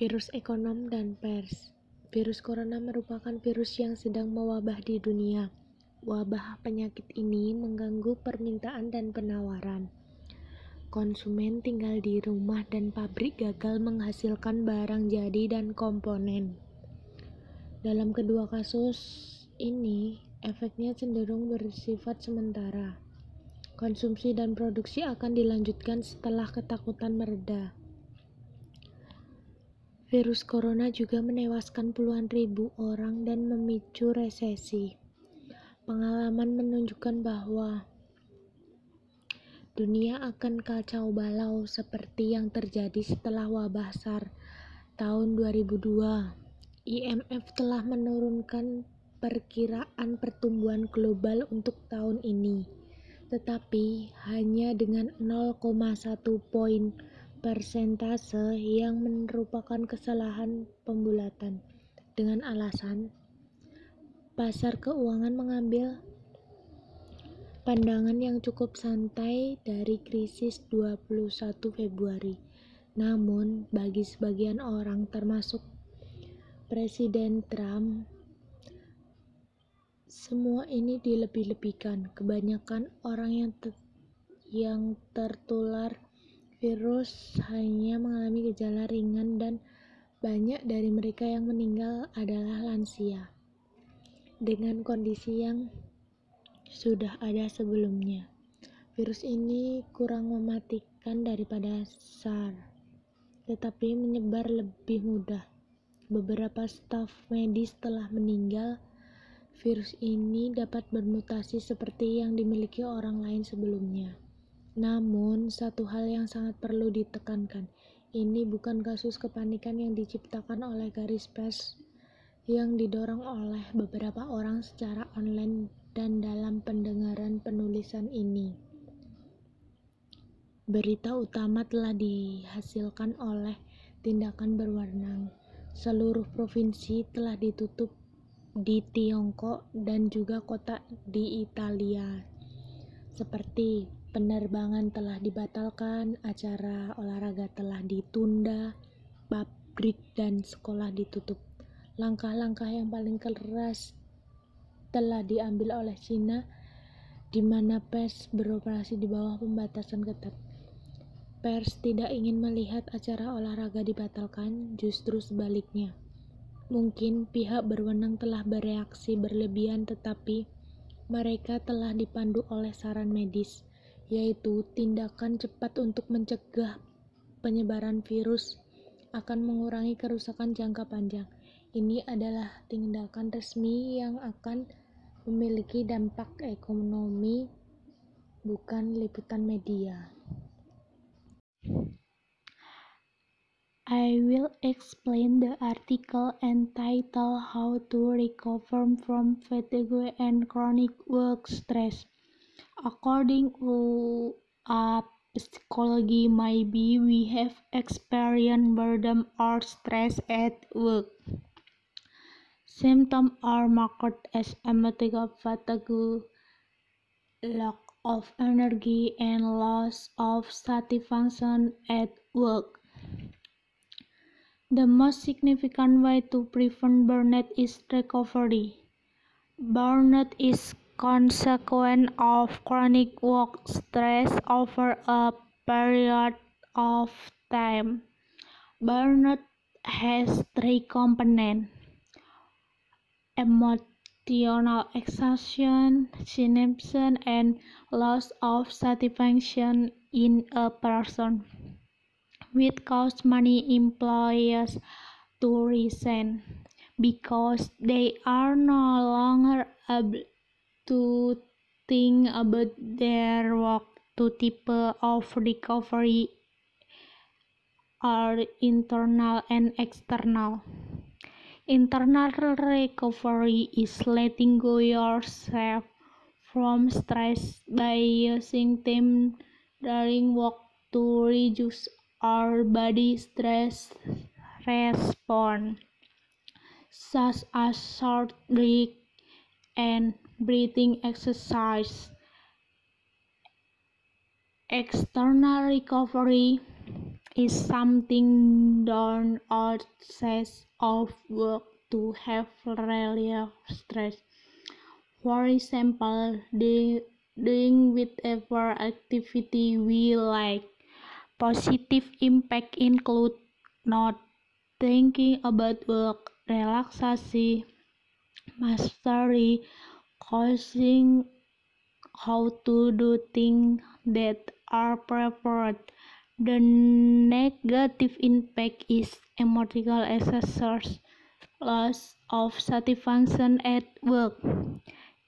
Virus ekonom dan pers. Virus corona merupakan virus yang sedang mewabah di dunia. Wabah penyakit ini mengganggu permintaan dan penawaran. Konsumen tinggal di rumah dan pabrik gagal menghasilkan barang jadi dan komponen. Dalam kedua kasus ini, efeknya cenderung bersifat sementara. Konsumsi dan produksi akan dilanjutkan setelah ketakutan mereda. Virus corona juga menewaskan puluhan ribu orang dan memicu resesi. Pengalaman menunjukkan bahwa dunia akan kacau balau seperti yang terjadi setelah wabah SARS tahun 2002. IMF telah menurunkan perkiraan pertumbuhan global untuk tahun ini, tetapi hanya dengan 0,1 poin persentase yang merupakan kesalahan pembulatan dengan alasan pasar keuangan mengambil pandangan yang cukup santai dari krisis 21 Februari. Namun, bagi sebagian orang termasuk Presiden Trump, semua ini dilebih-lebihkan. Kebanyakan orang yang ter yang tertular virus hanya mengalami gejala ringan dan banyak dari mereka yang meninggal adalah lansia dengan kondisi yang sudah ada sebelumnya. Virus ini kurang mematikan daripada SARS, tetapi menyebar lebih mudah. Beberapa staf medis telah meninggal. Virus ini dapat bermutasi seperti yang dimiliki orang lain sebelumnya. Namun, satu hal yang sangat perlu ditekankan, ini bukan kasus kepanikan yang diciptakan oleh garis pers yang didorong oleh beberapa orang secara online dan dalam pendengaran penulisan ini. Berita utama telah dihasilkan oleh tindakan berwarna. Seluruh provinsi telah ditutup di Tiongkok dan juga kota di Italia, seperti Penerbangan telah dibatalkan, acara olahraga telah ditunda, pabrik dan sekolah ditutup. Langkah-langkah yang paling keras telah diambil oleh China, di mana pers beroperasi di bawah pembatasan ketat. Pers tidak ingin melihat acara olahraga dibatalkan, justru sebaliknya. Mungkin pihak berwenang telah bereaksi berlebihan, tetapi mereka telah dipandu oleh saran medis yaitu tindakan cepat untuk mencegah penyebaran virus akan mengurangi kerusakan jangka panjang. Ini adalah tindakan resmi yang akan memiliki dampak ekonomi, bukan liputan media. I will explain the article entitled How to Recover from Fatigue and Chronic Work Stress. According to a psychology, maybe we have experienced boredom or stress at work. Symptoms are marked as emotional fatigue, lack of energy, and loss of satisfaction at work. The most significant way to prevent burnout is recovery. Burnout is consequence of chronic work stress over a period of time. Burnout has three components emotional exhaustion, cynicism, and loss of satisfaction in a person, which cause many employers to resign because they are no longer able to think about their work to type of recovery are internal and external. Internal recovery is letting go yourself from stress by using time during work to reduce our body stress response, such as short break and breathing exercise. External recovery is something done outside of work to have relief stress. For example, doing whatever activity we like. Positive impact include not thinking about work, relaxation, mastery, causing how to do things that are preferred. The negative impact is emotional exercise, loss of satisfaction at work.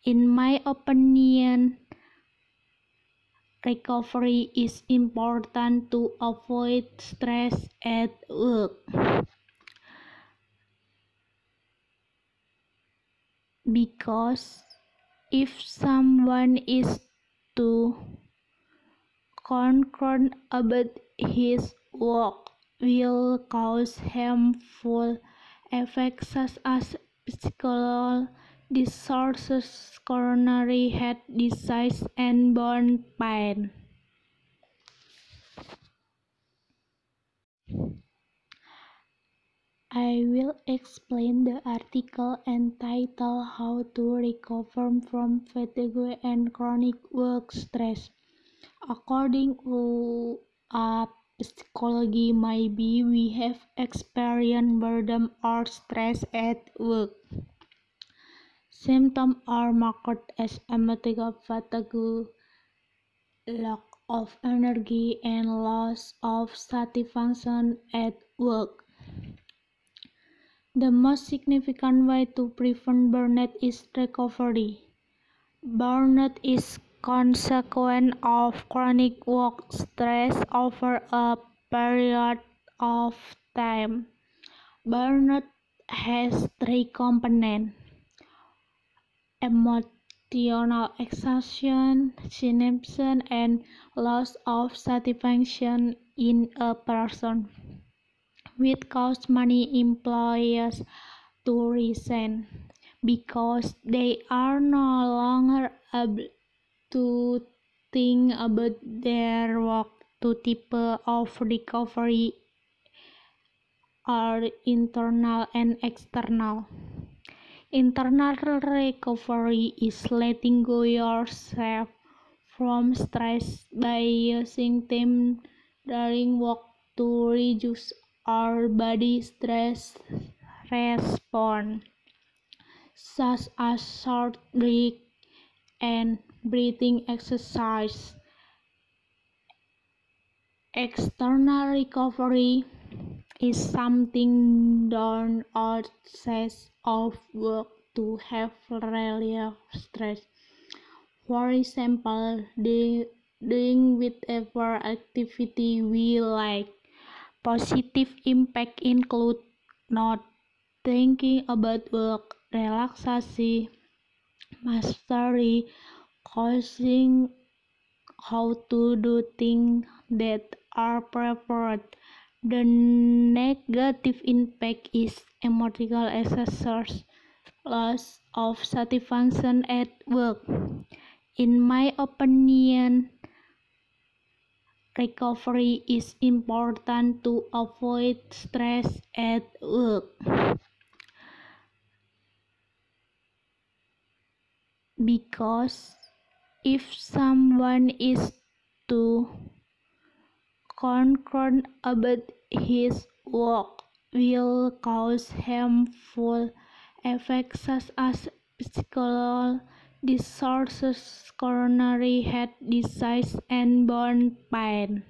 In my opinion, recovery is important to avoid stress at work. Because if someone is too concerned about his work will cause harmful effects such as physical disorders, coronary heart disease, and bone pain. I will explain the article entitled How to Recover from Fatigue and Chronic Work Stress. According to a psychology, maybe we have experienced boredom or stress at work. Symptoms are marked as emotional fatigue, lack of energy, and loss of satisfaction at work. The most significant way to prevent burnout is recovery. Burnout is consequence of chronic work stress over a period of time. Burnout has three components emotional exhaustion, cynicism, and loss of satisfaction in a person, which cause many employers to resign because they are no longer able to think about their work. Two types of recovery are internal and external. Internal recovery is letting go yourself from stress by using time during work to reduce our body stress response, such as short break and breathing exercise. External recovery is something done outside of work to have relief stress. For example, doing whatever activity we like. Positive impact include not thinking about work, relaxation, mastery, causing how to do things that are preferred. The negative impact is emotional exercise, loss of satisfaction at work. In my opinion, recovery is important to avoid stress at work. Because if someone is too concerned about his work will cause harmful effects such as physical disorders, coronary heart disease, and bone pain.